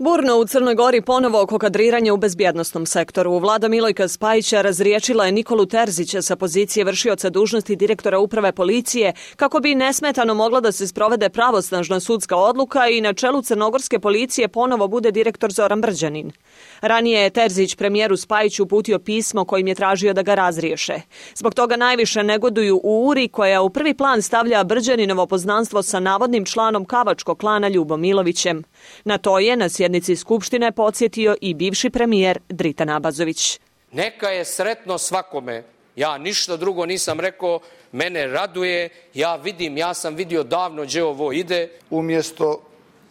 Burno u Crnoj Gori ponovo oko kadriranja u bezbjednostnom sektoru. Vlada Milojka Spajića razriječila je Nikolu Terzića sa pozicije vršioca dužnosti direktora uprave policije kako bi nesmetano mogla da se sprovede pravosnažna sudska odluka i na čelu Crnogorske policije ponovo bude direktor Zoran Brđanin. Ranije je Terzić premijeru Spajiću uputio pismo kojim je tražio da ga razriješe. Zbog toga najviše negoduju u Uri koja u prvi plan stavlja Brđaninovo poznanstvo sa navodnim članom Kavačkog klana Ljubomilovićem. Na to je na sjednici Skupštine podsjetio i bivši premijer Dritan Abazović. Neka je sretno svakome. Ja ništa drugo nisam rekao, mene raduje, ja vidim, ja sam vidio davno gdje ovo ide. Umjesto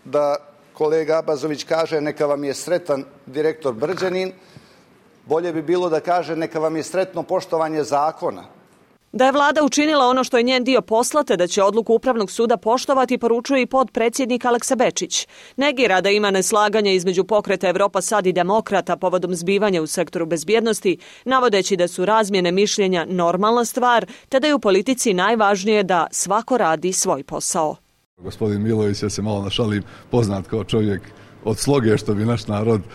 da kolega Abazović kaže neka vam je sretan direktor Brđanin, bolje bi bilo da kaže neka vam je sretno poštovanje zakona. Da je vlada učinila ono što je njen dio poslate da će odluku Upravnog suda poštovati, poručuje i podpredsjednik Aleksa Bečić. Negira da ima neslaganje između pokreta Evropa sad i demokrata povodom zbivanja u sektoru bezbjednosti, navodeći da su razmjene mišljenja normalna stvar, te da je u politici najvažnije da svako radi svoj posao. Gospodin Milović, ja se malo našalim, poznat kao čovjek od sloge što bi naš narod e,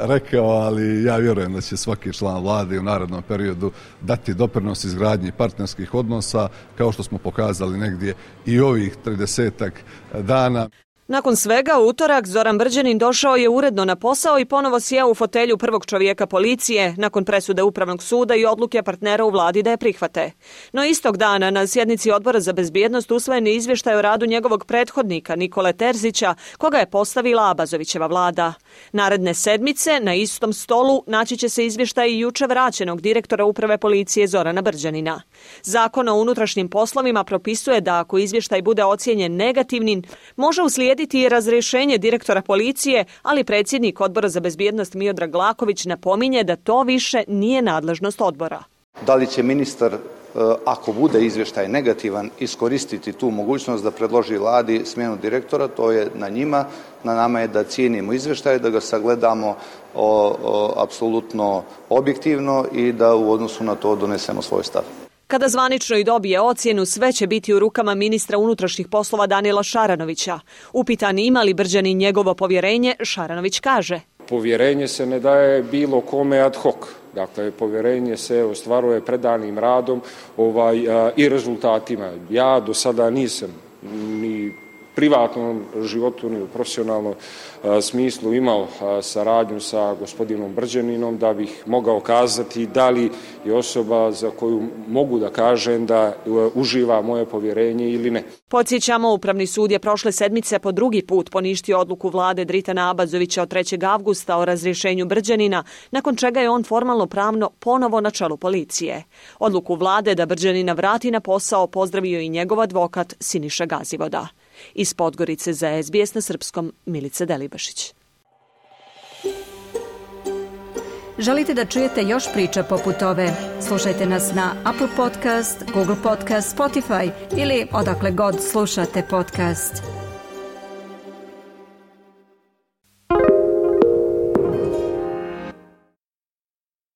rekao, ali ja vjerujem da će svaki član vlade u narodnom periodu dati doprinos izgradnji partnerskih odnosa, kao što smo pokazali negdje i ovih 30 dana. Nakon svega, utorak Zoran Brđanin došao je uredno na posao i ponovo sjeo u fotelju prvog čovjeka policije nakon presude Upravnog suda i odluke partnera u vladi da je prihvate. No istog dana na sjednici odbora za bezbjednost usvojen je izvještaj o radu njegovog prethodnika Nikole Terzića, koga je postavila Abazovićeva vlada. Naredne sedmice na istom stolu naći će se izvještaj i juče vraćenog direktora Uprave policije Zorana Brđanina. Zakon o unutrašnjim poslovima propisuje da ako izvještaj bude ocijenjen negativnim, može uslijediti uslijediti i razrešenje direktora policije, ali predsjednik odbora za bezbjednost Miodrag Glaković napominje da to više nije nadležnost odbora. Da li će ministar, e, ako bude izvještaj negativan, iskoristiti tu mogućnost da predloži vladi smjenu direktora, to je na njima. Na nama je da cijenimo izvještaj, da ga sagledamo o, o, apsolutno objektivno i da u odnosu na to donesemo svoj stav. Kada zvanično i dobije ocjenu, sve će biti u rukama ministra unutrašnjih poslova Danila Šaranovića. Upitan ima li Brđani njegovo povjerenje, Šaranović kaže. Povjerenje se ne daje bilo kome ad hoc. Dakle, povjerenje se ostvaruje predanim radom ovaj, a, i rezultatima. Ja do sada nisam privatnom životu ni u profesionalnom e, smislu imao e, saradnju sa gospodinom Brđaninom da bih mogao kazati da li je osoba za koju mogu da kažem da e, uživa moje povjerenje ili ne. Podsjećamo, Upravni sud je prošle sedmice po drugi put poništio odluku vlade Dritana Abazovića od 3. avgusta o razrješenju Brđanina, nakon čega je on formalno pravno ponovo na čelu policije. Odluku vlade da Brđanina vrati na posao pozdravio i njegov advokat Siniša Gazivoda. Iz Podgorice za SBS na Srpskom, Milica Delibašić. Želite da čujete još priča poput ove? Slušajte nas na Apple Podcast, Google Podcast, Spotify ili odakle god slušate podcast.